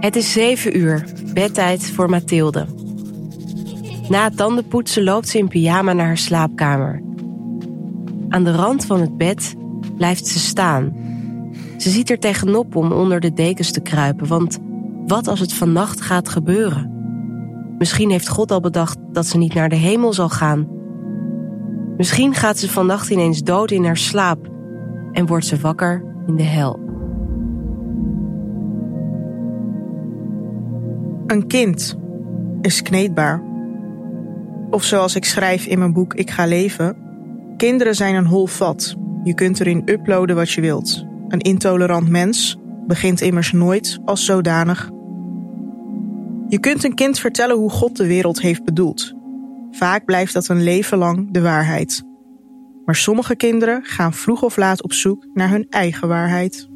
Het is zeven uur, bedtijd voor Mathilde. Na het tandenpoetsen loopt ze in pyjama naar haar slaapkamer. Aan de rand van het bed blijft ze staan. Ze ziet er tegenop om onder de dekens te kruipen, want wat als het vannacht gaat gebeuren? Misschien heeft God al bedacht dat ze niet naar de hemel zal gaan. Misschien gaat ze vannacht ineens dood in haar slaap en wordt ze wakker in de hel. Een kind is kneedbaar. Of zoals ik schrijf in mijn boek Ik ga leven. Kinderen zijn een hol vat. Je kunt erin uploaden wat je wilt. Een intolerant mens begint immers nooit als zodanig. Je kunt een kind vertellen hoe God de wereld heeft bedoeld. Vaak blijft dat een leven lang de waarheid. Maar sommige kinderen gaan vroeg of laat op zoek naar hun eigen waarheid.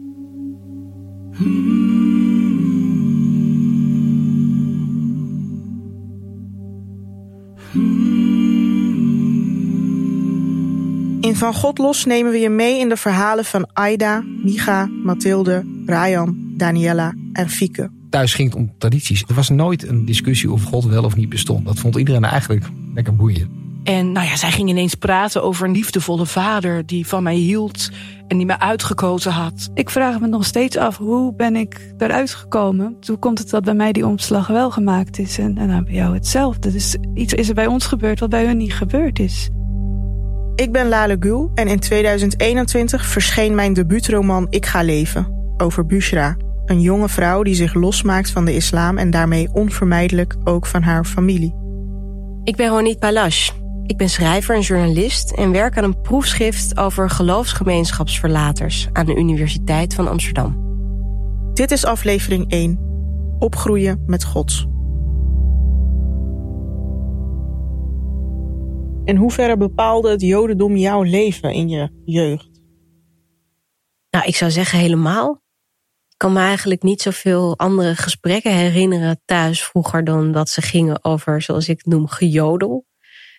In Van God los nemen we je mee in de verhalen van Aida, Micha, Mathilde, Ryan, Daniela en Fieke. Thuis ging het om tradities. Er was nooit een discussie of God wel of niet bestond. Dat vond iedereen eigenlijk lekker boeiend. En nou ja, zij ging ineens praten over een liefdevolle vader die van mij hield en die me uitgekozen had. Ik vraag me nog steeds af, hoe ben ik eruit gekomen? Hoe komt het dat bij mij die omslag wel gemaakt is en, en nou bij jou hetzelfde? Dus iets is er bij ons gebeurd wat bij hun niet gebeurd is. Ik ben Lale Gül en in 2021 verscheen mijn debuutroman Ik ga leven over Bushra, een jonge vrouw die zich losmaakt van de islam en daarmee onvermijdelijk ook van haar familie. Ik ben Ronit Palash. Ik ben schrijver en journalist en werk aan een proefschrift over geloofsgemeenschapsverlaters aan de Universiteit van Amsterdam. Dit is aflevering 1: Opgroeien met God. In hoeverre bepaalde het Jodendom jouw leven in je jeugd? Nou, ik zou zeggen helemaal. Ik kan me eigenlijk niet zoveel andere gesprekken herinneren thuis vroeger dan dat ze gingen over, zoals ik het noem, gejodel.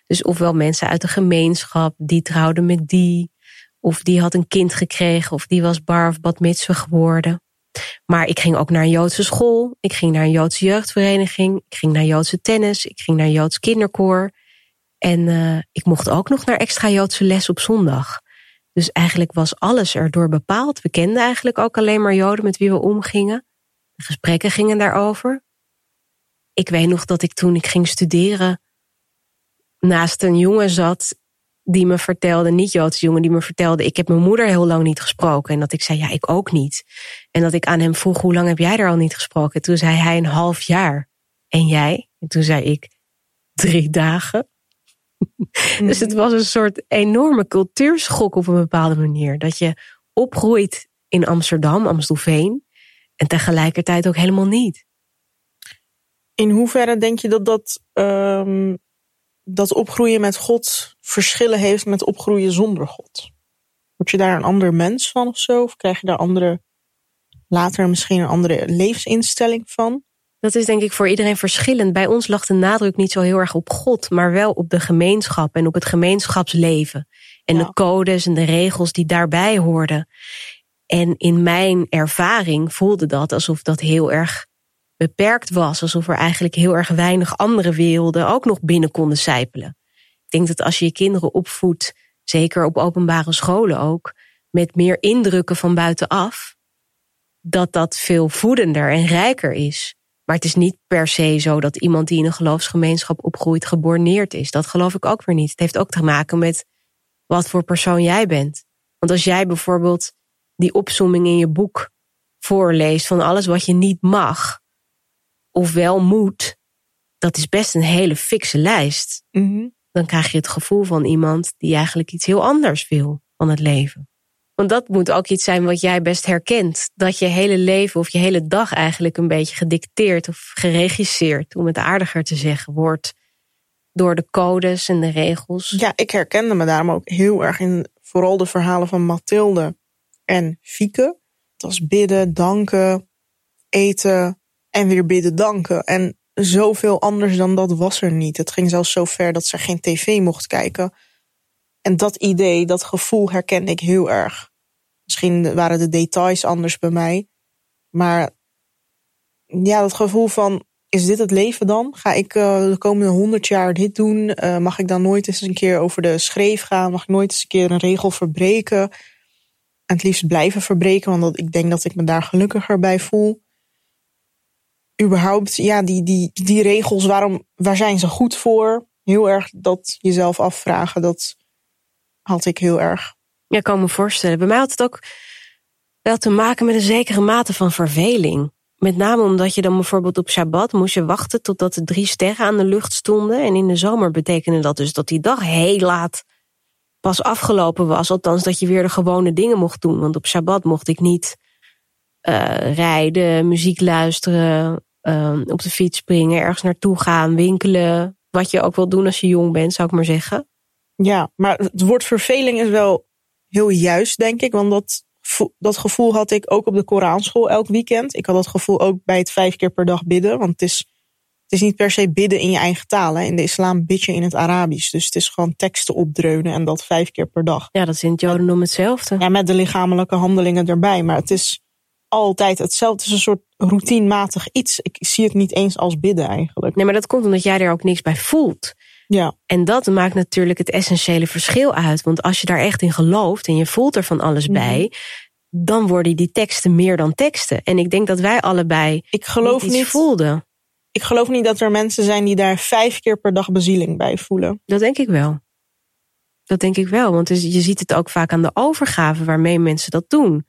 Dus ofwel mensen uit de gemeenschap, die trouwden met die, of die had een kind gekregen, of die was bar of bad geworden. Maar ik ging ook naar een Joodse school, ik ging naar een Joodse jeugdvereniging, ik ging naar Joodse tennis, ik ging naar Joods kinderkoor. En uh, ik mocht ook nog naar extra Joodse les op zondag. Dus eigenlijk was alles erdoor bepaald. We kenden eigenlijk ook alleen maar Joden met wie we omgingen. De gesprekken gingen daarover. Ik weet nog dat ik toen ik ging studeren naast een jongen zat die me vertelde, niet Joodse jongen, die me vertelde, ik heb mijn moeder heel lang niet gesproken. En dat ik zei, ja, ik ook niet. En dat ik aan hem vroeg, hoe lang heb jij er al niet gesproken? En toen zei hij een half jaar. En jij? En toen zei ik, drie dagen. dus het was een soort enorme cultuurschok op een bepaalde manier. Dat je opgroeit in Amsterdam, Amstelveen. En tegelijkertijd ook helemaal niet. In hoeverre denk je dat dat, um, dat opgroeien met God verschillen heeft met opgroeien zonder God? Word je daar een ander mens van of zo? Of krijg je daar andere, later misschien een andere levensinstelling van? Dat is denk ik voor iedereen verschillend. Bij ons lag de nadruk niet zo heel erg op God, maar wel op de gemeenschap en op het gemeenschapsleven. En Ja. de codes en de regels die daarbij hoorden. En in mijn ervaring voelde dat alsof dat heel erg beperkt was. Alsof er eigenlijk heel erg weinig andere werelden ook nog binnen konden sijpelen. Ik denk dat als je je kinderen opvoedt, zeker op openbare scholen ook, met meer indrukken van buitenaf, dat dat veel voedender en rijker is. Maar het is niet per se zo dat iemand die in een geloofsgemeenschap opgroeit geborneerd is. Dat geloof ik ook weer niet. Het heeft ook te maken met wat voor persoon jij bent. Want als jij bijvoorbeeld die opsomming in je boek voorleest van alles wat je niet mag of wel moet, dat is best een hele fikse lijst. Mhm. Dan krijg je het gevoel van iemand die eigenlijk iets heel anders wil van het leven. Want dat moet ook iets zijn wat jij best herkent. Dat je hele leven of je hele dag eigenlijk een beetje gedicteerd of geregisseerd, om het aardiger te zeggen, wordt door de codes en de regels. Ja, ik herkende me daarom ook heel erg in vooral de verhalen van Mathilde en Fieke. Het was bidden, danken, eten en weer bidden, danken. En zoveel anders dan dat was er niet. Het ging zelfs zo ver dat ze geen tv mocht kijken. En dat idee, dat gevoel herkende ik heel erg. Misschien waren de details anders bij mij. Maar ja, dat gevoel van, is dit het leven dan? Ga ik uh, de komende honderd jaar dit doen? Uh, mag ik dan nooit eens een keer over de schreef gaan? Mag ik nooit eens een keer een regel verbreken? En het liefst blijven verbreken, want dat, ik denk dat ik me daar gelukkiger bij voel. Überhaupt, ja, die, die, die regels, waarom, waar zijn ze goed voor? Heel erg dat jezelf afvragen, dat had ik heel erg. Ja, ik kan me voorstellen. Bij mij had het ook wel te maken met een zekere mate van verveling. Met name omdat je dan bijvoorbeeld op Shabbat moest je wachten totdat de drie sterren aan de lucht stonden. En in de zomer betekende dat dus dat die dag heel laat pas afgelopen was. Althans dat je weer de gewone dingen mocht doen. Want op Shabbat mocht ik niet uh, rijden, muziek luisteren, uh, op de fiets springen, ergens naartoe gaan, winkelen. Wat je ook wil doen als je jong bent, zou ik maar zeggen. Ja, maar het woord verveling is wel heel juist, denk ik. Want dat dat gevoel had ik ook op de Koranschool elk weekend. Ik had dat gevoel ook bij het vijf keer per dag bidden. Want het is, het is niet per se bidden in je eigen taal. Hè. In de islam bid je in het Arabisch. Dus het is gewoon teksten opdreunen en dat vijf keer per dag. Ja, dat is in het Jodendom hetzelfde. Ja, met de lichamelijke handelingen erbij. Maar het is altijd hetzelfde. Het is een soort routinematig iets. Ik zie het niet eens als bidden eigenlijk. Nee, maar dat komt omdat jij er ook niks bij voelt. Ja. En dat maakt natuurlijk het essentiële verschil uit. Want als je daar echt in gelooft en je voelt er van alles bij, mhm. dan worden die teksten meer dan teksten. En ik denk dat wij allebei ik geloof niet, niet voelden. Ik geloof niet dat er mensen zijn die daar vijf keer per dag bezieling bij voelen. Dat denk ik wel. Dat denk ik wel, want je ziet het ook vaak aan de overgave waarmee mensen dat doen.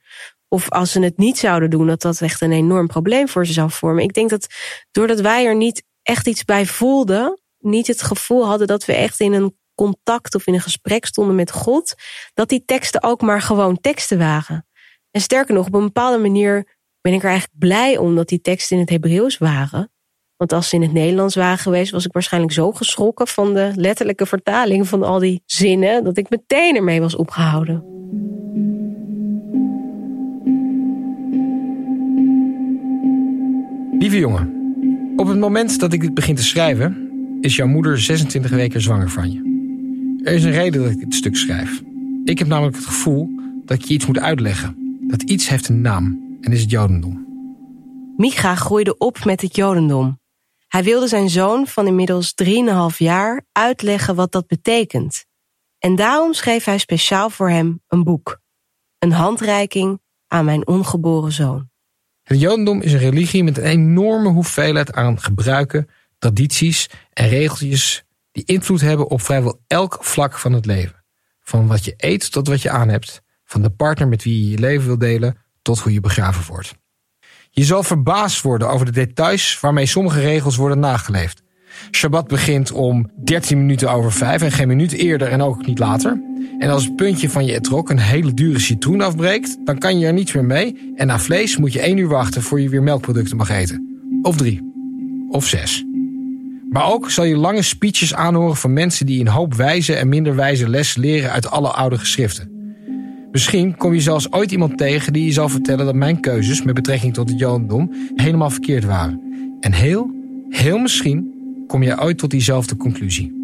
Of als ze het niet zouden doen, dat dat echt een enorm probleem voor ze zou vormen. Ik denk dat doordat wij er niet echt iets bij voelden, niet het gevoel hadden dat we echt in een contact of in een gesprek stonden met God, dat die teksten ook maar gewoon teksten waren. En sterker nog, op een bepaalde manier ben ik er eigenlijk blij om dat die teksten in het Hebreeuws waren. Want als ze in het Nederlands waren geweest, was ik waarschijnlijk zo geschrokken van de letterlijke vertaling van al die zinnen, dat ik meteen ermee was opgehouden. Lieve jongen, op het moment dat ik dit begin te schrijven, is jouw moeder 26 weken zwanger van je. Er is een reden dat ik dit stuk schrijf. Ik heb namelijk het gevoel dat ik je iets moet uitleggen. Dat iets heeft een naam en is het Jodendom. Micha groeide op met het Jodendom. Hij wilde zijn zoon van inmiddels 3,5 jaar uitleggen wat dat betekent. En daarom schreef hij speciaal voor hem een boek. Een handreiking aan mijn ongeboren zoon. Het Jodendom is een religie met een enorme hoeveelheid aan gebruiken, tradities en regeltjes die invloed hebben op vrijwel elk vlak van het leven. Van wat je eet tot wat je aan hebt, van de partner met wie je je leven wil delen tot hoe je begraven wordt. Je zal verbaasd worden over de details waarmee sommige regels worden nageleefd. Shabbat begint om 13 minuten over 5 en geen minuut eerder en ook niet later. En als het puntje van je etrok een hele dure citroen afbreekt, dan kan je er niets meer mee. En na vlees moet je 1 uur wachten voor je weer melkproducten mag eten. Of drie. Of zes. Maar ook zal je lange speeches aanhoren van mensen die een hoop wijze en minder wijze les leren uit alle oude geschriften. Misschien kom je zelfs ooit iemand tegen die je zal vertellen dat mijn keuzes met betrekking tot het Jodendom helemaal verkeerd waren. En heel, heel misschien kom je ooit tot diezelfde conclusie.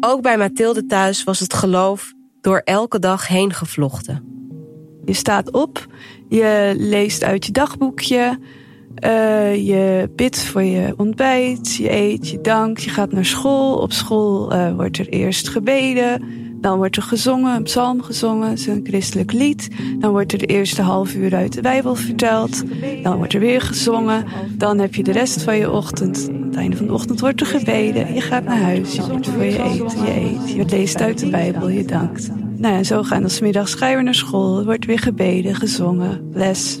Ook bij Mathilde thuis was het geloof door elke dag heen gevlochten. Je staat op, je leest uit je dagboekje, uh, je bidt voor je ontbijt, je eet, je dankt, je gaat naar school. Op school uh, wordt er eerst gebeden, dan wordt er gezongen, een psalm gezongen, is een christelijk lied. Dan wordt er de eerste half uur uit de Bijbel verteld. Dan wordt er weer gezongen. Dan heb je de rest van je ochtend. Aan het einde van de ochtend wordt er gebeden. Je gaat naar huis, je bidt voor je eten, je eet. Je leest uit de Bijbel, je dankt. Nou ja, zo gaan dan smiddags ga je weer naar school. Er wordt weer gebeden, gezongen, les,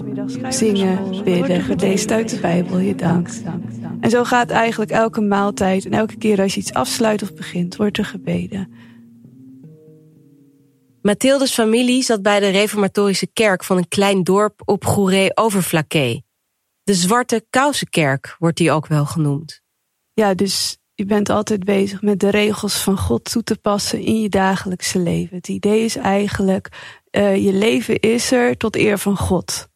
zingen, bidden. Je leest uit de Bijbel, je dankt. En zo gaat eigenlijk elke maaltijd en elke keer als je iets afsluit of begint, wordt er gebeden. Mathildes familie zat bij de reformatorische kerk van een klein dorp op Goeree-Overflakkee. De Zwarte Kousenkerk wordt die ook wel genoemd. Ja, dus je bent altijd bezig met de regels van God toe te passen in je dagelijkse leven. Het idee is eigenlijk, uh, je leven is er tot eer van God.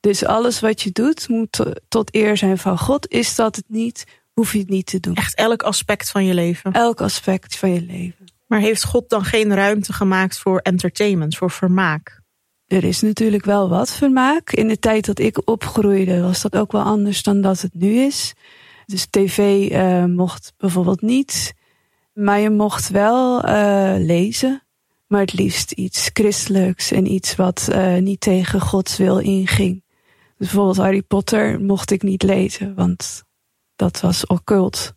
Dus alles wat je doet moet tot eer zijn van God. Is dat het niet, hoef je het niet te doen. Echt elk aspect van je leven. Elk aspect van je leven. Maar heeft God dan geen ruimte gemaakt voor entertainment, voor vermaak? er is natuurlijk wel wat vermaak. In de tijd dat ik opgroeide was dat ook wel anders dan dat het nu is. Dus tv uh, mocht bijvoorbeeld niet. Maar je mocht wel uh, lezen. Maar het liefst iets christelijks en iets wat uh, niet tegen Gods wil inging. Dus bijvoorbeeld Harry Potter mocht ik niet lezen, want dat was occult.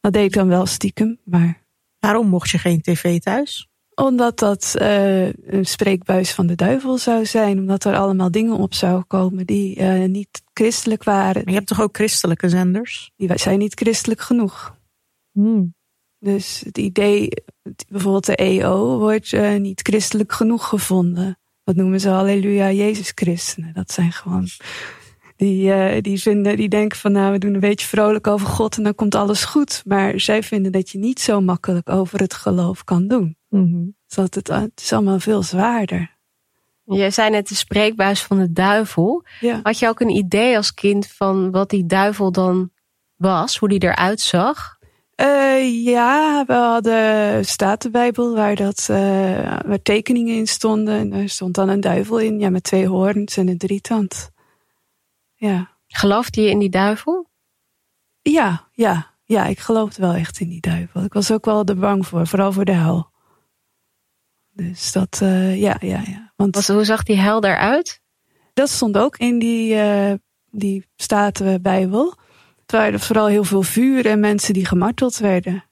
Dat deed ik dan wel stiekem, maar. Waarom mocht je geen tv thuis? Omdat dat uh, een spreekbuis van de duivel zou zijn. Omdat er allemaal dingen op zouden komen die uh, niet christelijk waren. Maar je hebt toch ook christelijke zenders? Die zijn niet christelijk genoeg. Hmm. Dus het idee, bijvoorbeeld de EO, wordt uh, niet christelijk genoeg gevonden. Dat noemen ze Halleluja Jezus Christenen. Dat zijn gewoon die, uh, die, vinden, die denken van nou, we doen een beetje vrolijk over God en dan komt alles goed. Maar zij vinden dat je niet zo makkelijk over het geloof kan doen. Mm -hmm. het, het is allemaal veel zwaarder. Je zei net de spreekbuis van de duivel. Ja. Had je ook een idee als kind van wat die duivel dan was, hoe die eruit zag? Uh, ja, we hadden Statenbijbel waar, dat, uh, waar tekeningen in stonden. En er stond dan een duivel in, ja, met twee hoorns en een drietand. Ja. Geloofde je in die duivel? Ja, ja, ja, ik geloofde wel echt in die duivel. Ik was ook wel er bang voor, vooral voor de hel. Dus dat, uh, ja, ja, ja. Want, Was, hoe zag die hel eruit? Dat stond ook in die, uh, die Statenbijbel. Het waren vooral heel veel vuur en mensen die gemarteld werden.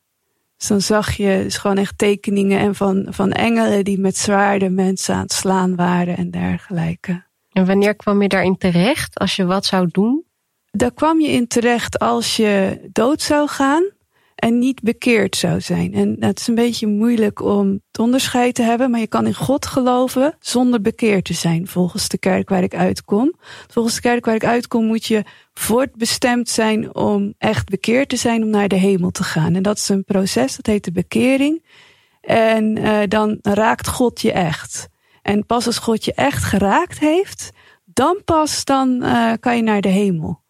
Dus dan zag je dus gewoon echt tekeningen en van, van engelen die met zwaarden mensen aan het slaan waren en dergelijke. En wanneer kwam je daarin terecht als je wat zou doen? Daar kwam je in terecht als je dood zou gaan en niet bekeerd zou zijn. En het is een beetje moeilijk om het onderscheid te hebben, maar je kan in God geloven zonder bekeerd te zijn, volgens de kerk waar ik uitkom. Volgens de kerk waar ik uitkom moet je voortbestemd zijn om echt bekeerd te zijn, om naar de hemel te gaan. En dat is een proces, dat heet de bekering. En uh, dan raakt God je echt. En pas als God je echt geraakt heeft, dan pas dan uh, kan je naar de hemel.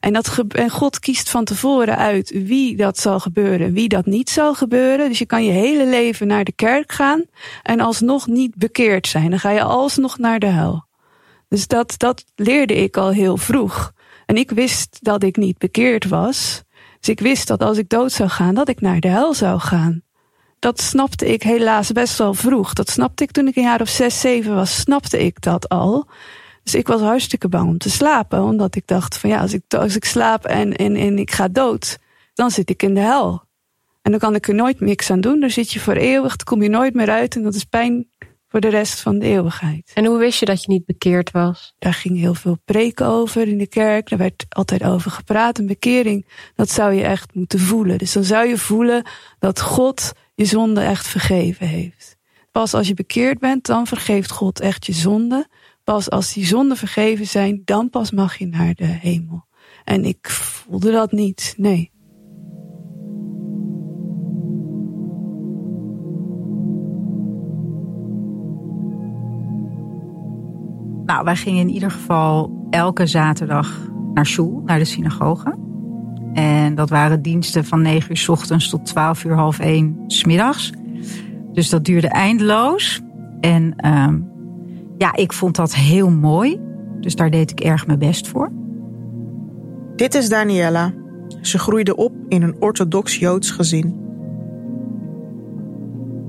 En, dat en God kiest van tevoren uit wie dat zal gebeuren, wie dat niet zal gebeuren. Dus je kan je hele leven naar de kerk gaan en alsnog niet bekeerd zijn. Dan ga je alsnog naar de hel. Dus dat, dat leerde ik al heel vroeg. En ik wist dat ik niet bekeerd was. Dus ik wist dat als ik dood zou gaan, dat ik naar de hel zou gaan. Dat snapte ik helaas best wel vroeg. Dat snapte ik toen ik een jaar of zes, zeven was, snapte ik dat al. Dus ik was hartstikke bang om te slapen. Omdat ik dacht van ja, als ik, als ik slaap en, en, en ik ga dood, dan zit ik in de hel. En dan kan ik er nooit niks aan doen. Dan zit je voor eeuwig, dan kom je nooit meer uit. En dat is pijn voor de rest van de eeuwigheid. En hoe wist je dat je niet bekeerd was? Daar ging heel veel preken over in de kerk. Daar werd altijd over gepraat. Een bekering, dat zou je echt moeten voelen. Dus dan zou je voelen dat God je zonde echt vergeven heeft. Pas als je bekeerd bent, dan vergeeft God echt je zonde. Pas als die zonden vergeven zijn, dan pas mag je naar de hemel. En ik voelde dat niet, nee. Nou, wij gingen in ieder geval elke zaterdag naar Sjoel, naar de synagoge. En dat waren diensten van 9 uur s ochtends tot 12 uur half 1 s middags. Dus dat duurde eindeloos. En um, ja, ik vond dat heel mooi. Dus daar deed ik erg mijn best voor. Dit is Daniela. Ze groeide op in een orthodox Joods gezin.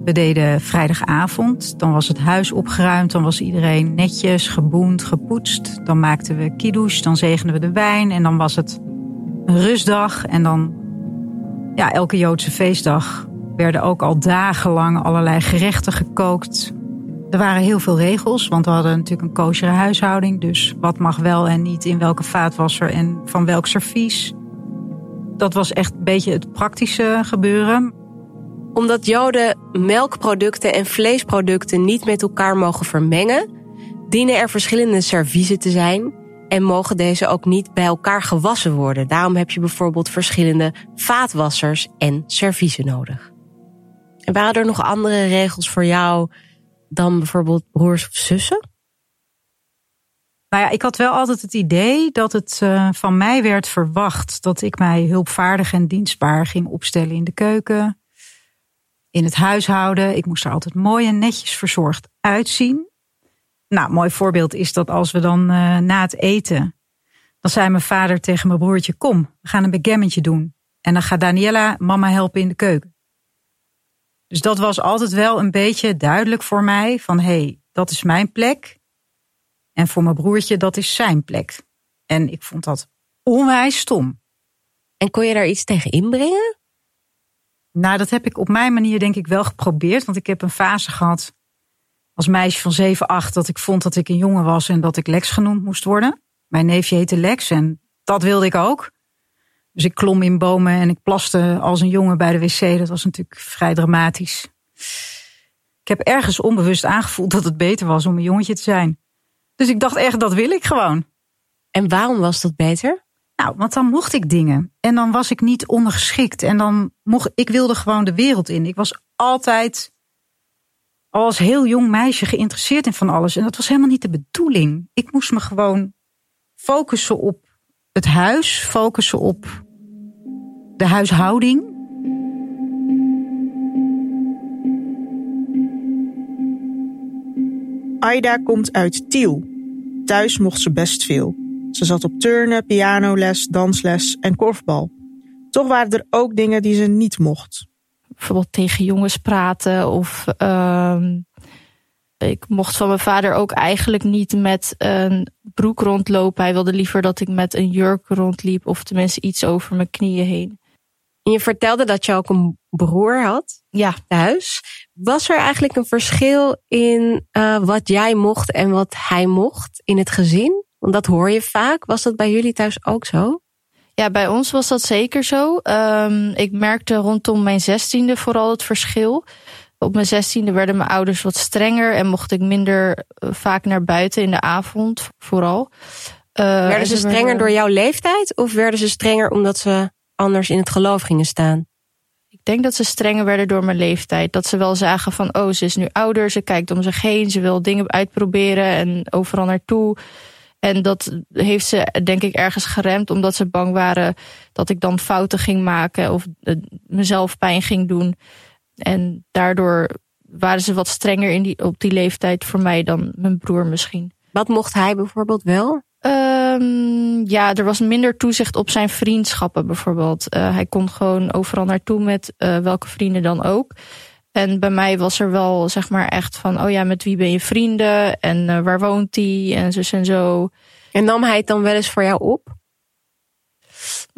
We deden vrijdagavond, dan was het huis opgeruimd, dan was iedereen netjes, geboend, gepoetst. Dan maakten we kiddush, dan zegenden we de wijn en dan was het rustdag. En dan, ja, elke Joodse feestdag werden ook al dagenlang allerlei gerechten gekookt. Er waren heel veel regels, want we hadden natuurlijk een kosher huishouding. Dus wat mag wel en niet in welke vaatwasser en van welk servies. Dat was echt een beetje het praktische gebeuren. Omdat Joden melkproducten en vleesproducten niet met elkaar mogen vermengen, dienen er verschillende serviezen te zijn en mogen deze ook niet bij elkaar gewassen worden. Daarom heb je bijvoorbeeld verschillende vaatwassers en serviezen nodig. En waren er nog andere regels voor jou dan bijvoorbeeld broers of zussen? Nou ja, ik had wel altijd het idee dat het uh, van mij werd verwacht dat ik mij hulpvaardig en dienstbaar ging opstellen in de keuken, in het huishouden. Ik moest er altijd mooi en netjes verzorgd uitzien. Nou, mooi voorbeeld is dat als we dan uh, na het eten. dan zei mijn vader tegen mijn broertje: Kom, we gaan een backgammon doen. En dan gaat Daniela mama helpen in de keuken. Dus dat was altijd wel een beetje duidelijk voor mij: van hé, hey, dat is mijn plek. En voor mijn broertje, dat is zijn plek. En ik vond dat onwijs stom. En kon je daar iets tegen inbrengen? Nou, dat heb ik op mijn manier denk ik wel geprobeerd. Want ik heb een fase gehad als meisje van 7, 8 dat ik vond dat ik een jongen was en dat ik Lex genoemd moest worden. Mijn neefje heette Lex en dat wilde ik ook. Dus ik klom in bomen en ik plaste als een jongen bij de wc. Dat was natuurlijk vrij dramatisch. Ik heb ergens onbewust aangevoeld dat het beter was om een jongetje te zijn. Dus ik dacht echt, dat wil ik gewoon. En waarom was dat beter? Nou, want dan mocht ik dingen. En dan was ik niet ondergeschikt. En dan mocht ik wilde gewoon de wereld in. Ik was altijd als heel jong meisje geïnteresseerd in van alles. En dat was helemaal niet de bedoeling. Ik moest me gewoon focussen op het huis, focussen op de huishouding. Aida komt uit Tiel. Thuis mocht ze best veel. Ze zat op turnen, pianoles, dansles en korfbal. Toch waren er ook dingen die ze niet mocht. Bijvoorbeeld tegen jongens praten of uh, ik mocht van mijn vader ook eigenlijk niet met een broek rondlopen. Hij wilde liever dat ik met een jurk rondliep of tenminste iets over mijn knieën heen. En je vertelde dat je ook een broer had ja. thuis. Was er eigenlijk een verschil in uh, wat jij mocht en wat hij mocht in het gezin? Want dat hoor je vaak. Was dat bij jullie thuis ook zo? Ja, bij ons was dat zeker zo. Um, ik merkte rondom mijn zestiende vooral het verschil. Op mijn zestiende werden mijn ouders wat strenger en mocht ik minder uh, vaak naar buiten in de avond, vooral. Uh, werden ze strenger werden... door jouw leeftijd of werden ze strenger omdat ze anders in het geloof gingen staan? Ik denk dat ze strenger werden door mijn leeftijd. Dat ze wel zagen van, oh, ze is nu ouder, ze kijkt om zich heen, ze wil dingen uitproberen en overal naartoe. En dat heeft ze, denk ik, ergens geremd, omdat ze bang waren dat ik dan fouten ging maken of mezelf pijn ging doen. En daardoor waren ze wat strenger in die, op die leeftijd voor mij dan mijn broer misschien. Wat mocht hij bijvoorbeeld wel? Um, ja, er was minder toezicht op zijn vriendschappen bijvoorbeeld. Uh, hij kon gewoon overal naartoe met uh, welke vrienden dan ook. En bij mij was er wel zeg maar echt van, oh ja, met wie ben je vrienden en uh, waar woont hij en zo en zo. En nam hij het dan wel eens voor jou op?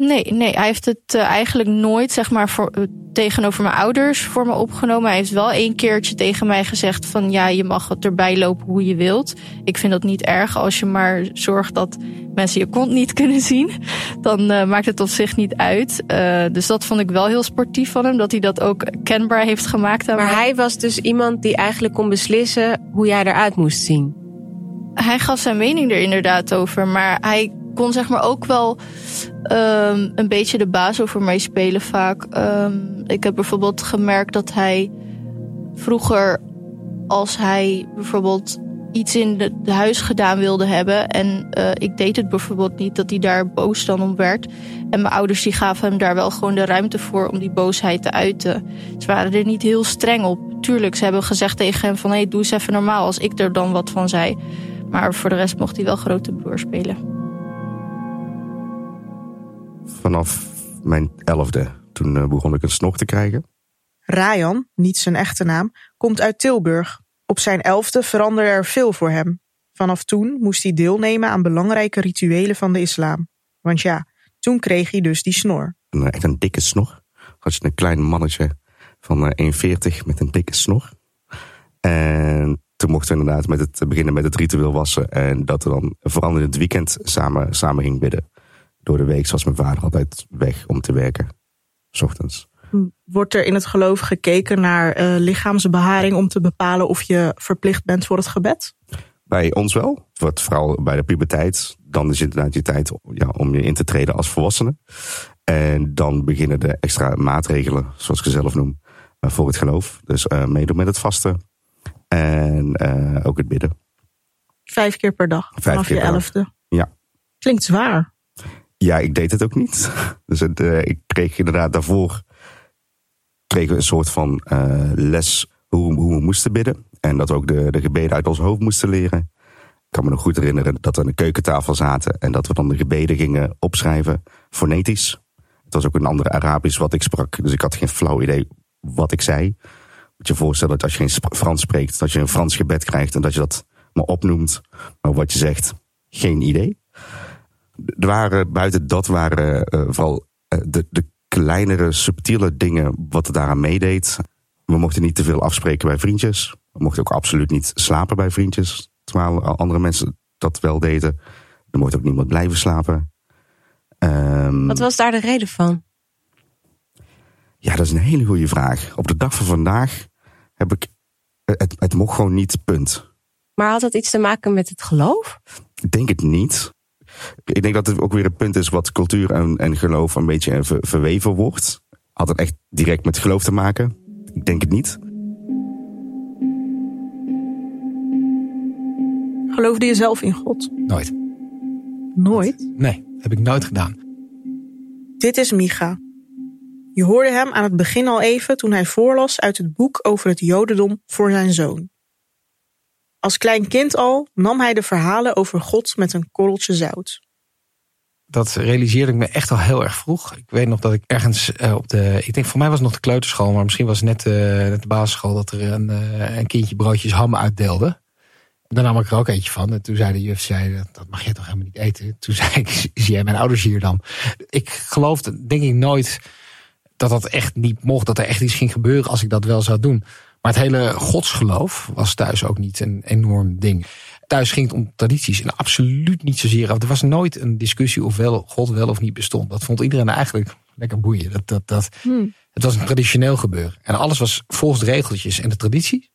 Nee, nee, hij heeft het uh, eigenlijk nooit zeg maar voor, uh, tegenover mijn ouders voor me opgenomen. Hij heeft wel een keertje tegen mij gezegd van ja, je mag het erbij lopen hoe je wilt. Ik vind dat niet erg als je maar zorgt dat mensen je kont niet kunnen zien. Dan uh, maakt het op zich niet uit. dus dat vond ik wel heel sportief van hem, dat hij dat ook kenbaar heeft gemaakt. maar mij. hij was dus iemand die eigenlijk kon beslissen hoe jij eruit moest zien. Hij gaf zijn mening er inderdaad over, maar hij kon zeg maar ook wel um, een beetje de baas over mij spelen vaak. Um, ik heb bijvoorbeeld gemerkt dat hij vroeger, als hij bijvoorbeeld iets in het huis gedaan wilde hebben en uh, ik deed het bijvoorbeeld niet, dat hij daar boos dan om werd. En mijn ouders die gaven hem daar wel gewoon de ruimte voor om die boosheid te uiten. Ze waren er niet heel streng op. Tuurlijk, ze hebben gezegd tegen hem van hé, hey, doe eens even normaal als ik er dan wat van zei. Maar voor de rest mocht hij wel grote broer spelen vanaf mijn elfde. Toen uh, begon ik een snor te krijgen. Rayan, niet zijn echte naam, komt uit Tilburg. Op zijn elfde veranderde er veel voor hem. Vanaf toen moest hij deelnemen aan belangrijke rituelen van de islam. Want ja, toen kreeg hij dus die snor. Een, echt een dikke snor. Had je een klein mannetje van 1,40 met een dikke snor. En toen mochten we inderdaad met het beginnen met het ritueel wassen. En dat we dan vooral in het weekend samen, samen ging bidden door de week was mijn vader altijd weg om te werken. S ochtends. Wordt er in het geloof gekeken naar uh, lichaamsbeharing om te bepalen of je verplicht bent voor het gebed? Bij ons wel. Wat vooral bij de puberteit. Dan is het inderdaad je tijd ja, om je in te treden als volwassene. En dan beginnen de extra maatregelen, zoals ik ze zelf noem, uh, voor het geloof. Dus uh, meedoen met het vasten. En ook het bidden. Vijf keer per dag, Vijf vanaf keer je elfde. Ja. Klinkt zwaar. Ja, ik deed het ook niet. Dus het, uh, ik kreeg inderdaad daarvoor kregen we een soort van uh, les hoe, hoe we moesten bidden. En dat we ook de, de gebeden uit ons hoofd moesten leren. kan me nog goed herinneren dat we aan de keukentafel zaten en dat we dan de gebeden gingen opschrijven, fonetisch. Het was ook een ander Arabisch wat ik sprak, dus ik had geen flauw idee wat ik zei. Moet je voorstellen dat als je geen Frans spreekt, dat je een Frans gebed krijgt en dat je dat maar opnoemt. Maar wat je zegt, geen idee. Er waren, buiten dat waren uh, vooral uh, de, de kleinere, subtiele dingen wat er daaraan meedeed. We mochten niet te veel afspreken bij vriendjes. We mochten ook absoluut niet slapen bij vriendjes. Terwijl andere mensen dat wel deden. Er mocht ook niemand blijven slapen. Um, Wat was daar de reden van? Ja, dat is een hele goede vraag. Op de dag van vandaag heb ik. Het, het mocht gewoon niet, punt. Maar had dat iets te maken met het geloof? Ik denk het niet. Ik denk dat het ook weer een punt is wat cultuur en, en geloof een beetje ver, verweven wordt. Had het echt direct met geloof te maken? Ik denk het niet. Geloofde je zelf in God? Nooit. Nooit? Nee, heb ik nooit gedaan. Dit is Micha. Je hoorde hem aan het begin al even toen hij voorlas uit het boek over het Jodendom voor zijn zoon. Als klein kind al nam hij de verhalen over God met een korreltje zout. Dat realiseerde ik me echt al heel erg vroeg. Ik weet nog dat ik ergens uh, op de. Ik denk voor mij was het nog de kleuterschool, maar misschien was het net, uh, net de basisschool dat er een, uh, een kindje broodjes ham uitdeelde. Daar nam ik er ook eentje van. En toen zei de juf, zei, dat mag jij toch helemaal niet eten? Toen zei ik, zie jij mijn ouders hier dan? Ik geloofde, denk ik, nooit dat dat echt niet mocht. Dat er echt iets ging gebeuren als ik dat wel zou doen. Maar het hele godsgeloof was thuis ook niet een enorm ding. Thuis ging het om tradities en absoluut niet zozeer. Er was nooit een discussie of wel God wel of niet bestond. Dat vond iedereen eigenlijk lekker boeien. Dat, dat, dat, Hmm. Het was een traditioneel gebeuren. En alles was volgens de regeltjes en de traditie.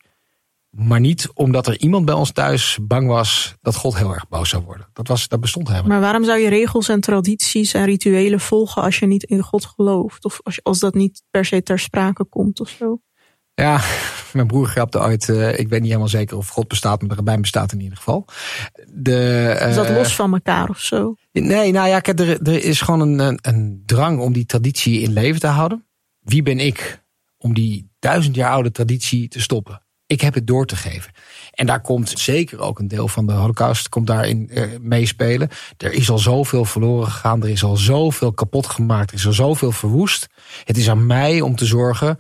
Maar niet omdat er iemand bij ons thuis bang was dat God heel erg boos zou worden. Dat, was, dat bestond helemaal Maar waarom zou je regels en tradities en rituelen volgen als je niet in God gelooft? Of als, als dat niet per se ter sprake komt of zo? Ja, mijn broer grapte ooit. Uh, ik weet niet helemaal zeker of God bestaat, maar de rabbijn bestaat in ieder geval. De, uh, is dat los van elkaar of zo? Nee, nou ja, kijk, er, er is gewoon een, een, een drang om die traditie in leven te houden. Wie ben ik om die duizend jaar oude traditie te stoppen? Ik heb het door te geven. En daar komt zeker ook een deel van de holocaust komt daarin uh, meespelen. Er is al zoveel verloren gegaan. Er is al zoveel kapot gemaakt. Er is al zoveel verwoest. Het is aan mij om te zorgen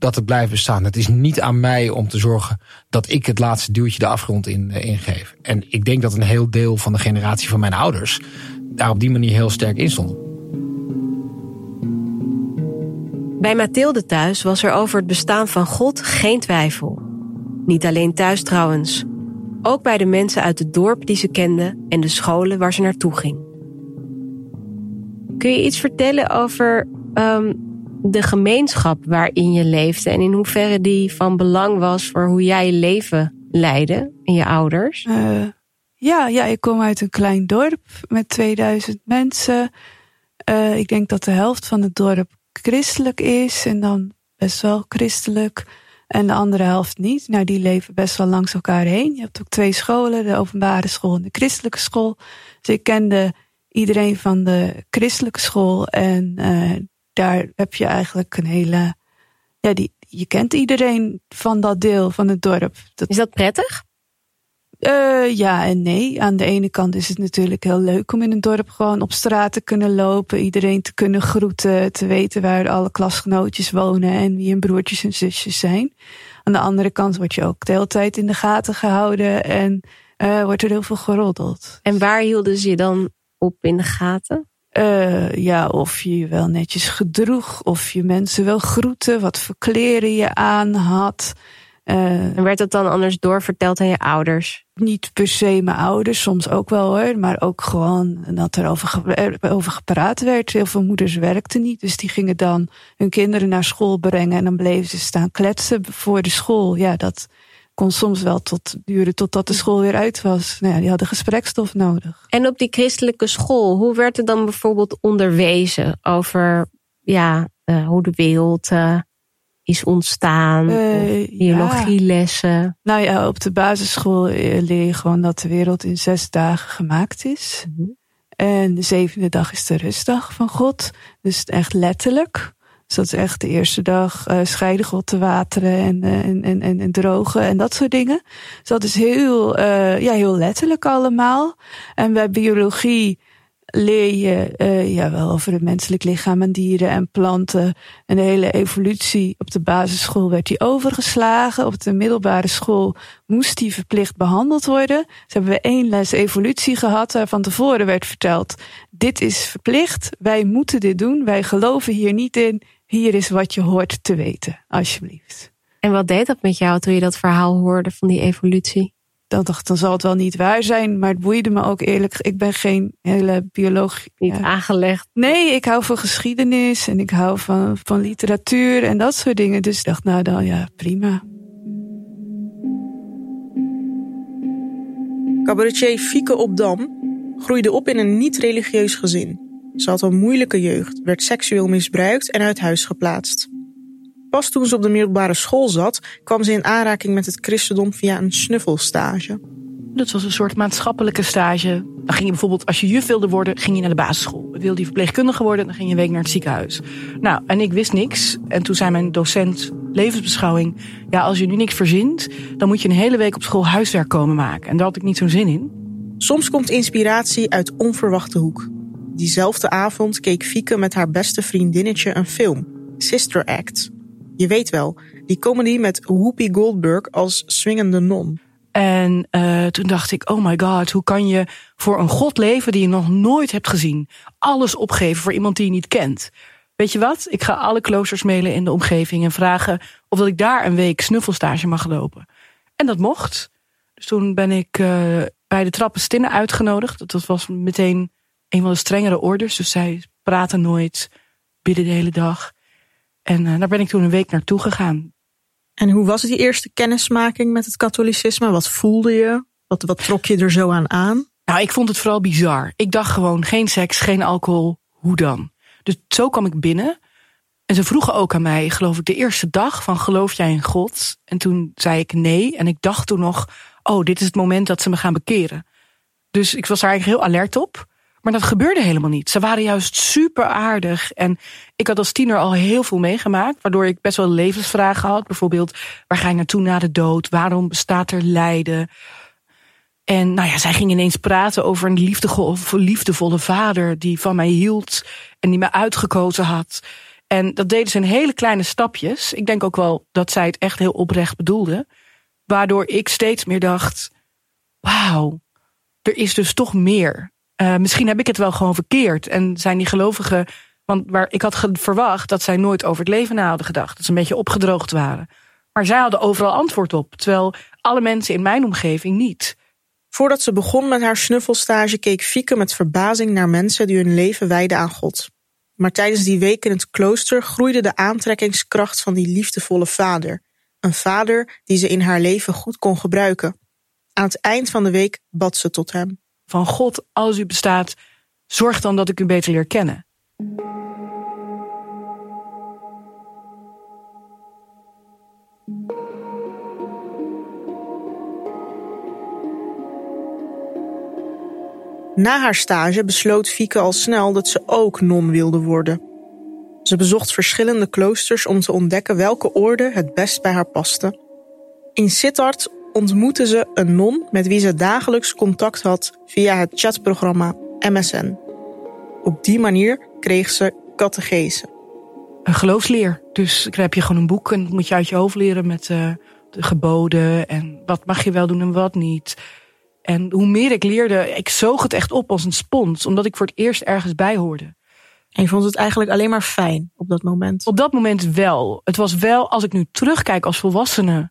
dat het blijft bestaan. Het is niet aan mij om te zorgen dat ik het laatste duwtje de afgrond in, uh, ingeef. En ik denk dat een heel deel van de generatie van mijn ouders daar op die manier heel sterk in stond. Bij Mathilde thuis was er over het bestaan van God geen twijfel. Niet alleen thuis trouwens. Ook bij de mensen uit het dorp die ze kende en de scholen waar ze naartoe ging. Kun je iets vertellen over um, de gemeenschap waarin je leefde en in hoeverre die van belang was voor hoe jij je leven leidde en je ouders? Uh, ja, ja, ik kom uit een klein dorp met 2000 mensen. Uh, ik denk dat de helft van het dorp christelijk is en dan best wel christelijk. En de andere helft niet. Nou, die leven best wel langs elkaar heen. Je hebt ook twee scholen, de openbare school en de christelijke school. Dus ik kende iedereen van de christelijke school. En uh, daar heb je eigenlijk een hele. Ja, die, je kent iedereen van dat deel van het dorp. Dat, is dat prettig? Uh, ja en nee. Aan de ene kant is het natuurlijk heel leuk om in een dorp gewoon op straat te kunnen lopen. Iedereen te kunnen groeten. Te weten waar alle klasgenootjes wonen en wie hun broertjes en zusjes zijn. Aan de andere kant word je ook de hele tijd in de gaten gehouden. En uh, wordt er heel veel geroddeld. En waar hielden ze je dan op in de gaten? Uh, ja, of je je wel netjes gedroeg. Of je mensen wel groette. Wat voor kleren je aan had. Uh, en werd dat dan anders doorverteld aan je ouders? Niet per se mijn ouders, soms ook wel hoor. Maar ook gewoon dat er over, ge over gepraat werd. Heel veel moeders werkten niet. Dus die gingen dan hun kinderen naar school brengen. En dan bleven ze staan kletsen voor de school. Ja, dat kon soms wel tot duren totdat de school weer uit was. Nou ja, die hadden gesprekstof nodig. En op die christelijke school, hoe werd er dan bijvoorbeeld onderwezen over ja, uh, hoe de wereld uh, is ontstaan? Uh, biologielessen? Ja. Nou ja, op de basisschool leer je gewoon dat de wereld in zes dagen gemaakt is. Mm -hmm. En de zevende dag is de rustdag van God. Dus echt letterlijk. Dus dat is echt de eerste dag uh, scheiden te wateren en, uh, en, en, en, en, drogen en dat soort dingen. Dus dat is heel, uh, ja, heel letterlijk allemaal. En bij biologie leer je uh, ja, wel over het menselijk lichaam en dieren en planten. En de hele evolutie op de basisschool werd die overgeslagen. Op de middelbare school moest die verplicht behandeld worden. Dus hebben we één les evolutie gehad waar van tevoren werd verteld. Dit is verplicht, wij moeten dit doen, wij geloven hier niet in. Hier is wat je hoort te weten, alsjeblieft. En wat deed dat met jou toen je dat verhaal hoorde van die evolutie? dan dacht dan zal het wel niet waar zijn. Maar het boeide me ook eerlijk. Ik ben geen hele bioloog. Niet aangelegd. Nee, ik hou van geschiedenis en ik hou van, van literatuur en dat soort dingen. Dus ik dacht, nou dan ja, prima. Cabaretier Fieke op Dam groeide op in een niet-religieus gezin. Ze had een moeilijke jeugd, werd seksueel misbruikt en uit huis geplaatst. Pas toen ze op de middelbare school zat, kwam ze in aanraking met het christendom via een snuffelstage. Dat was een soort maatschappelijke stage. Dan ging je bijvoorbeeld, als je juf wilde worden, ging je naar de basisschool. Wilde je verpleegkundige worden, dan ging je een week naar het ziekenhuis. Nou, en ik wist niks. En toen zei mijn docent levensbeschouwing... ja, als je nu niks verzint, dan moet je een hele week op school huiswerk komen maken. En daar had ik niet zo'n zin in. Soms komt inspiratie uit onverwachte hoek. Diezelfde avond keek Fieke met haar beste vriendinnetje een film, Sister Act. Je weet wel, die comedy met Whoopi Goldberg als swingende non. En uh, toen dacht ik, oh my god, hoe kan je voor een god leven die je nog nooit hebt gezien, alles opgeven voor iemand die je niet kent? Weet je wat? Ik ga alle kloosters mailen in de omgeving en vragen of dat ik daar een week snuffelstage mag lopen. En dat mocht. Dus toen ben ik uh, bij de trappenstinnen uitgenodigd. Dat was meteen een van de strengere orders. Dus zij praten nooit, bidden de hele dag. En uh, daar ben ik toen een week naartoe gegaan. En hoe was die eerste kennismaking met het katholicisme? Wat voelde je? Wat, wat trok je er zo aan aan? Nou, ik vond het vooral bizar. Ik dacht gewoon, geen seks, geen alcohol, hoe dan? Dus zo kwam ik binnen. En ze vroegen ook aan mij, geloof ik, de eerste dag van geloof jij in God? En toen zei ik nee. En ik dacht toen nog, oh, dit is het moment dat ze me gaan bekeren. Dus ik was daar eigenlijk heel alert op. Maar dat gebeurde helemaal niet. Ze waren juist super aardig. En ik had als tiener al heel veel meegemaakt. Waardoor ik best wel levensvragen had. Bijvoorbeeld, waar ga je naartoe na de dood? Waarom bestaat er lijden? En nou ja, zij ging ineens praten over een liefdevolle vader die van mij hield en die me uitgekozen had. En dat deden ze in hele kleine stapjes. Ik denk ook wel dat zij het echt heel oprecht bedoelde. Waardoor ik steeds meer dacht: wauw, er is dus toch meer. Uh, misschien heb ik het wel gewoon verkeerd. En zijn die gelovigen. Want waar ik had verwacht dat zij nooit over het leven hadden gedacht. Dat ze een beetje opgedroogd waren. Maar zij hadden overal antwoord op. Terwijl alle mensen in mijn omgeving niet. Voordat ze begon met haar snuffelstage keek Fieke met verbazing naar mensen die hun leven wijden aan God. Maar tijdens die week in het klooster groeide de aantrekkingskracht van die liefdevolle vader. Een vader die ze in haar leven goed kon gebruiken. Aan het eind van de week bad ze tot hem van God, als u bestaat, zorg dan dat ik u beter leer kennen. Na haar stage besloot Fieke al snel dat ze ook non wilde worden. Ze bezocht verschillende kloosters om te ontdekken welke orde het best bij haar paste. In Sittard ontmoette ze een non met wie ze dagelijks contact had via het chatprogramma MSN. Op die manier kreeg ze catechese. Een geloofsleer. Dus dan heb je gewoon een boek en moet je uit je hoofd leren met uh, de geboden en wat mag je wel doen en wat niet. En hoe meer ik leerde, ik zoog het echt op als een spons, omdat ik voor het eerst ergens bij hoorde. En je vond het eigenlijk alleen maar fijn op dat moment? Op dat moment wel. Het was wel, als ik nu terugkijk als volwassene,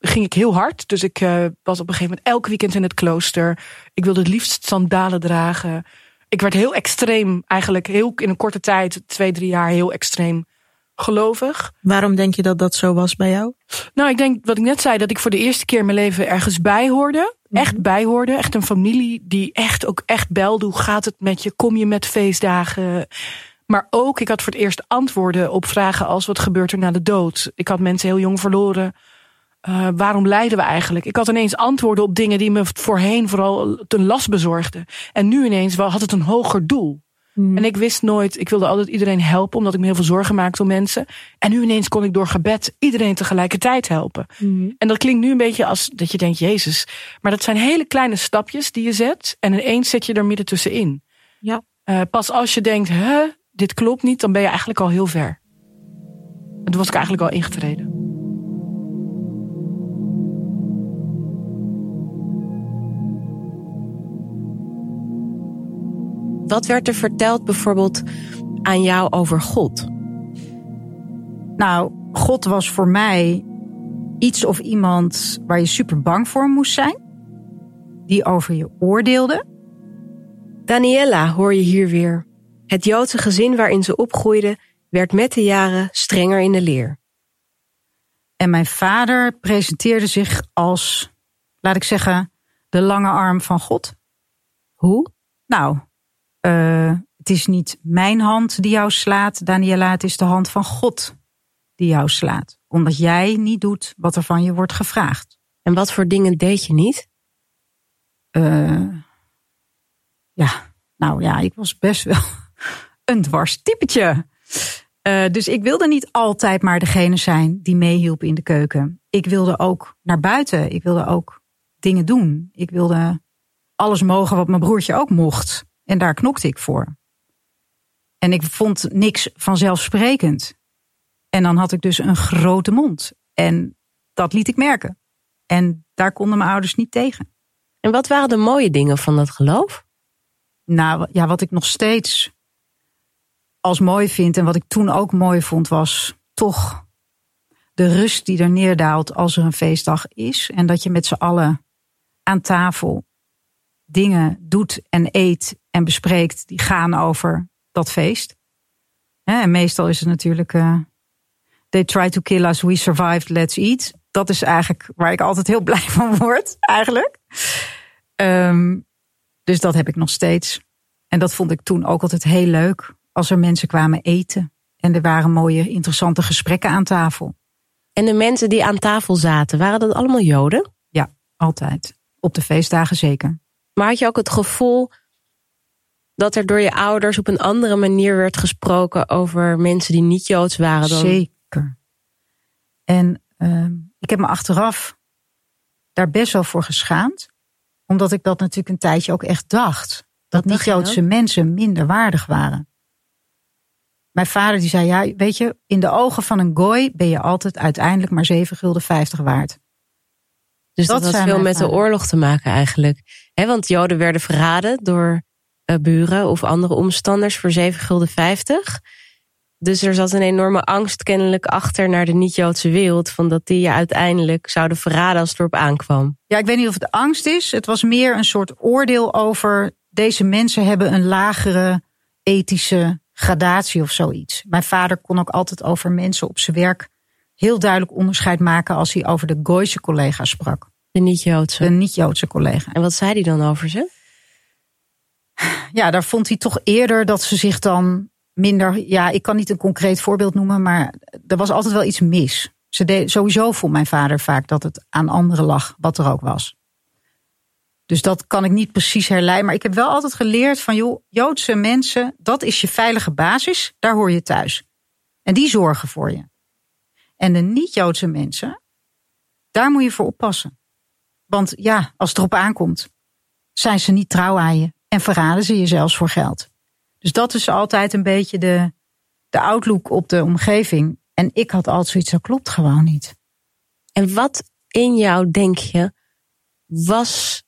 ging ik heel hard. Dus ik uh, was op een gegeven moment elk weekend in het klooster. Ik wilde het liefst sandalen dragen. Ik werd heel extreem, eigenlijk heel in een korte tijd, twee, drie jaar, heel extreem gelovig. Waarom denk je dat dat zo was bij jou? Nou, ik denk wat ik net zei, dat ik voor de eerste keer in mijn leven ergens bij hoorde. Mhm. Echt bij hoorde. Echt een familie die echt ook echt belde. Hoe gaat het met je? Kom je met feestdagen? Maar ook, ik had voor het eerst antwoorden op vragen als wat gebeurt er na de dood? Ik had mensen heel jong verloren. Uh, waarom lijden we eigenlijk? Ik had ineens antwoorden op dingen die me voorheen vooral ten last bezorgden. En nu ineens had het een hoger doel. En ik wist nooit, ik wilde altijd iedereen helpen, omdat ik me heel veel zorgen maakte om mensen. En nu ineens kon ik door gebed iedereen tegelijkertijd helpen. En dat klinkt nu een beetje als dat je denkt, Jezus. Maar dat zijn hele kleine stapjes die je zet. En ineens zet je er midden tussenin. Ja. Eh, pas als je denkt, hè, dit klopt niet, dan ben je eigenlijk al heel ver. En toen was ik eigenlijk al ingetreden. Wat werd er verteld bijvoorbeeld aan jou over God? Nou, God was voor mij iets of iemand waar je super bang voor moest zijn. Die over je oordeelde. Daniela hoor je hier weer. Het Joodse gezin waarin ze opgroeide werd met de jaren strenger in de leer. En mijn vader presenteerde zich als, laat ik zeggen, de lange arm van God. Hoe? Nou, uh, het is niet mijn hand die jou slaat, Daniela, het is de hand van God die jou slaat. Omdat jij niet doet wat er van je wordt gevraagd. En wat voor dingen deed je niet? Uh, ja, nou ja, ik was best wel een dwars typetje. Uh, dus ik wilde niet altijd maar degene zijn die meehielp in de keuken. Ik wilde ook naar buiten. Ik wilde ook dingen doen. Ik wilde alles mogen wat mijn broertje ook mocht. En daar knokte ik voor. En ik vond niks vanzelfsprekend. En dan had ik dus een grote mond. En dat liet ik merken. En daar konden mijn ouders niet tegen. En wat waren de mooie dingen van dat geloof? Nou ja, wat ik nog steeds als mooi vind en wat ik toen ook mooi vond, was toch de rust die er neerdaalt als er een feestdag is. En dat je met z'n allen aan tafel dingen doet en eet en bespreekt die gaan over dat feest. En meestal is het natuurlijk. Uh, they try to kill us, we survived, let's eat. Dat is eigenlijk waar ik altijd heel blij van word, eigenlijk. Um, dus dat heb ik nog steeds. En dat vond ik toen ook altijd heel leuk. Als er mensen kwamen eten. En er waren mooie, interessante gesprekken aan tafel. En de mensen die aan tafel zaten, waren dat allemaal Joden? Ja, altijd. Op de feestdagen zeker. Maar had je ook het gevoel dat er door je ouders op een andere manier werd gesproken over mensen die niet Joods waren dan? Zeker. En uh, ik heb me achteraf daar best wel voor geschaamd. Omdat ik dat natuurlijk een tijdje ook echt dacht. Dat niet-Joodse mensen minder waardig waren. Mijn vader die zei, ja, weet je, in de ogen van een gooi ben je altijd uiteindelijk maar 7 gulden 50 waard. Dus dat, dat had veel met de oorlog te maken eigenlijk. Want Joden werden verraden door uh, buren of andere omstanders voor 7 gulden 50. Dus er zat een enorme angst kennelijk achter naar de niet-Joodse wereld. Van dat die je uiteindelijk zouden verraden als het erop aankwam. Ja, ik weet niet of het angst is. Het was meer een soort oordeel over deze mensen hebben een lagere ethische gradatie of zoiets. Mijn vader kon ook altijd over mensen op zijn werk heel duidelijk onderscheid maken als hij over de Gooise collega sprak. De niet-Joodse. De niet-Joodse collega. En wat zei hij dan over ze? Ja, daar vond hij toch eerder dat ze zich dan minder. Ja, ik kan niet een concreet voorbeeld noemen, maar er was altijd wel iets mis. Ze deed, sowieso vond mijn vader vaak dat het aan anderen lag, wat er ook was. Dus dat kan ik niet precies herleiden. Maar ik heb wel altijd geleerd van, joh, Joodse mensen, dat is je veilige basis. Daar hoor je thuis. En die zorgen voor je. En de niet-Joodse mensen, daar moet je voor oppassen. Want ja, als het erop aankomt, zijn ze niet trouw aan je. En verraden ze je zelfs voor geld. Dus dat is altijd een beetje de, de outlook op de omgeving. En ik had altijd zoiets, dat klopt gewoon niet. En wat in jou, denk je, was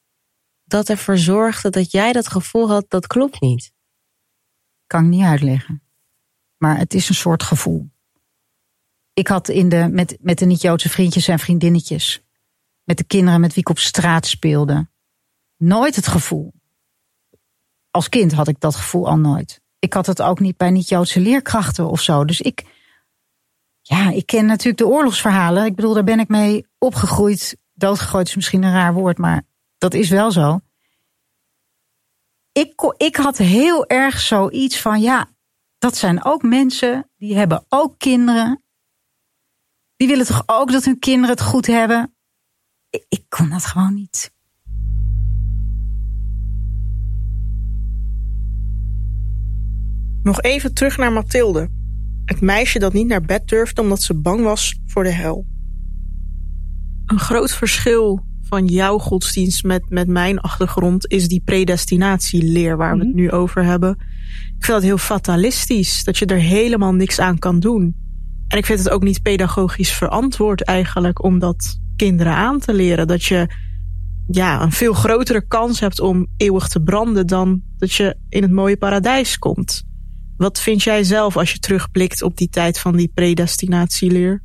dat ervoor zorgde dat jij dat gevoel had, dat klopt niet? Kan ik niet uitleggen. Maar het is een soort gevoel. Ik had in de, met, met de niet-Joodse vriendjes en vriendinnetjes, met de kinderen met wie ik op straat speelde, nooit het gevoel. Als kind had ik dat gevoel al nooit. Ik had het ook niet bij niet-Joodse leerkrachten of zo. Dus ik, ja, ik ken natuurlijk de oorlogsverhalen. Ik bedoel, daar ben ik mee opgegroeid. Doodgegooid is misschien een raar woord, maar dat is wel zo. Ik, ik had heel erg zoiets van, ja, dat zijn ook mensen, die hebben ook kinderen. Die willen toch ook dat hun kinderen het goed hebben? Ik, ik kon dat gewoon niet. Nog even terug naar Mathilde. Het meisje dat niet naar bed durfde omdat ze bang was voor de hel. Een groot verschil van jouw godsdienst met, met mijn achtergrond is die predestinatieleer waar we het nu over hebben. Ik vind dat heel fatalistisch, dat je er helemaal niks aan kan doen. En ik vind het ook niet pedagogisch verantwoord eigenlijk om dat kinderen aan te leren. Dat je ja, een veel grotere kans hebt om eeuwig te branden dan dat je in het mooie paradijs komt. Wat vind jij zelf als je terugblikt op die tijd van die predestinatieleer?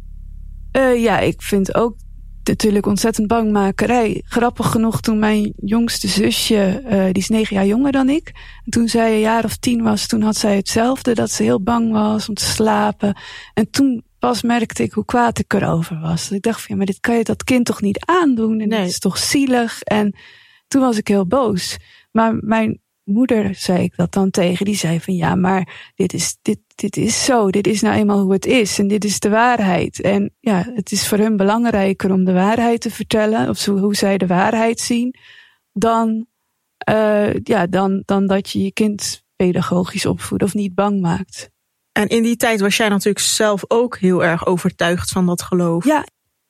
Uh, ja, ik vind ook natuurlijk ontzettend bangmakerij. Grappig genoeg toen mijn jongste zusje, uh, die is negen jaar jonger dan ik. En toen zij een jaar of tien was, toen had zij hetzelfde. Dat ze heel bang was om te slapen. En toen pas merkte ik hoe kwaad ik erover was. ik dacht van, ja, maar dit kan je dat kind toch niet aandoen? En nee. het is toch zielig? En toen was ik heel boos. Maar mijn moeder zei ik dat dan tegen. Die zei van, ja, maar dit is, dit, dit is zo. Dit is nou eenmaal hoe het is. En dit is de waarheid. En ja, het is voor hun belangrijker om de waarheid te vertellen. Of zo, hoe zij de waarheid zien. Dan, uh, ja, dan, dan dat je je kind pedagogisch opvoedt of niet bang maakt. En in die tijd was jij natuurlijk zelf ook heel erg overtuigd van dat geloof. Ja.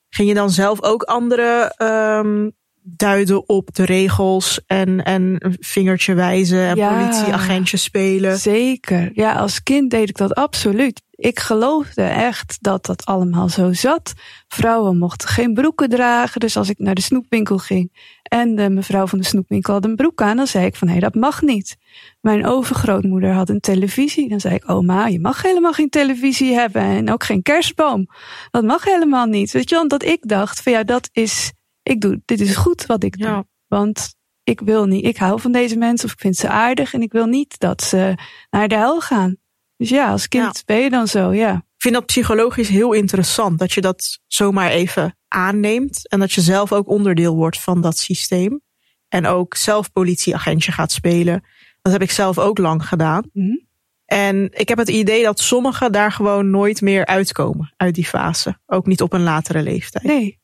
Ging je dan zelf ook andere um, duiden op de regels en, en vingertje wijzen en ja, politieagentje spelen? Zeker. Ja, als kind deed ik dat absoluut. Ik geloofde echt dat dat allemaal zo zat. Vrouwen mochten geen broeken dragen. Dus als ik naar de snoepwinkel ging en de mevrouw van de snoepwinkel had een broek aan, dan zei ik van hé, hey, dat mag niet. Mijn overgrootmoeder had een televisie. Dan zei ik, oma, je mag helemaal geen televisie hebben en ook geen kerstboom. Dat mag helemaal niet. Weet je, want dat ik dacht van ja, dat is, ik doe, dit is goed wat ik doe. Ja. Want ik wil niet, ik hou van deze mensen of ik vind ze aardig en ik wil niet dat ze naar de hel gaan. Dus ja, als kind ja. ben je dan zo, ja. Ik vind dat psychologisch heel interessant dat je dat zomaar even aanneemt en dat je zelf ook onderdeel wordt van dat systeem. En ook zelf politieagentje gaat spelen. Dat heb ik zelf ook lang gedaan. Mm. En ik heb het idee dat sommigen daar gewoon nooit meer uitkomen uit die fase. Ook niet op een latere leeftijd. Nee.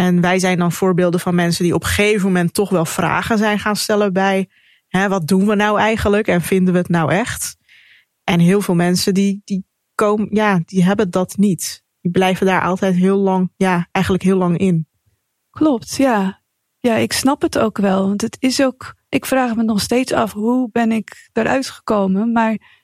En wij zijn dan voorbeelden van mensen die op een gegeven moment toch wel vragen zijn gaan stellen bij hè, wat doen we nou eigenlijk en vinden we het nou echt? En heel veel mensen die, die komen, ja, die hebben dat niet. Die blijven daar altijd heel lang, ja, eigenlijk heel lang in. Klopt, ja. Ja, ik snap het ook wel. Want het is ook, ik vraag me nog steeds af, hoe ben ik eruit gekomen? Maar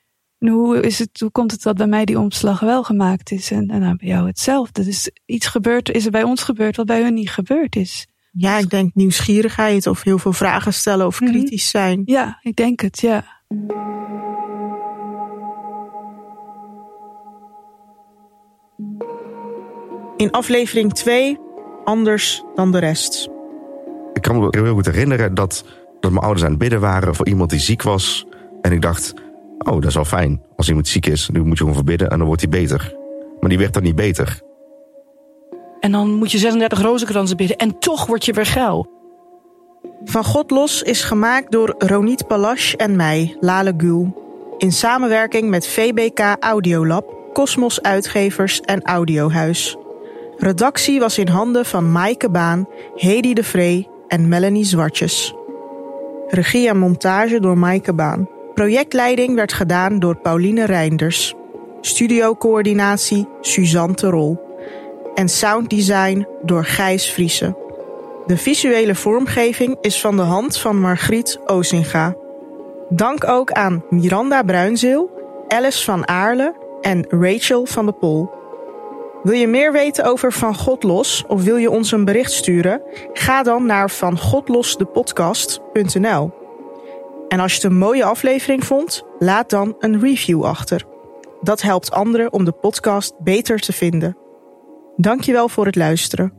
hoe, is het, hoe komt het dat bij mij die omslag wel gemaakt is? En, en nou, bij jou hetzelfde. Dus iets gebeurt, is er bij ons gebeurd wat bij hun niet gebeurd is. Ja, ik denk nieuwsgierigheid of heel veel vragen stellen of kritisch zijn. Ja, ik denk het, ja. In aflevering 2, anders dan de rest. Ik kan me heel goed herinneren dat, dat mijn ouders aan het bidden waren voor iemand die ziek was. En ik dacht, oh, dat is wel fijn. Als iemand ziek is, nu moet je gewoon verbidden en dan wordt hij beter. Maar die werd dan niet beter. En dan moet je 36 rozenkransen bidden en toch word je weer geil. Van God Los is gemaakt door Ronit Palash en mij, Lale Gul. In samenwerking met VBK Audiolab, Cosmos Uitgevers en Audiohuis. Redactie was in handen van Maaike Baan, Hedy de Vree en Melanie Zwartjes. Regie en montage door Maaike Baan. Projectleiding werd gedaan door Pauline Reinders. Studiocoördinatie Suzanne Terol. En sounddesign door Gijs Vriese. De visuele vormgeving is van de hand van Margriet Ozinga. Dank ook aan Miranda Bruinzeel, Alice van Aarle en Rachel van de Pol. Wil je meer weten over Van God Los of wil je ons een bericht sturen? Ga dan naar vangodlosdepodcast.nl. En als je het een mooie aflevering vond, laat dan een review achter. Dat helpt anderen om de podcast beter te vinden. Dankjewel voor het luisteren.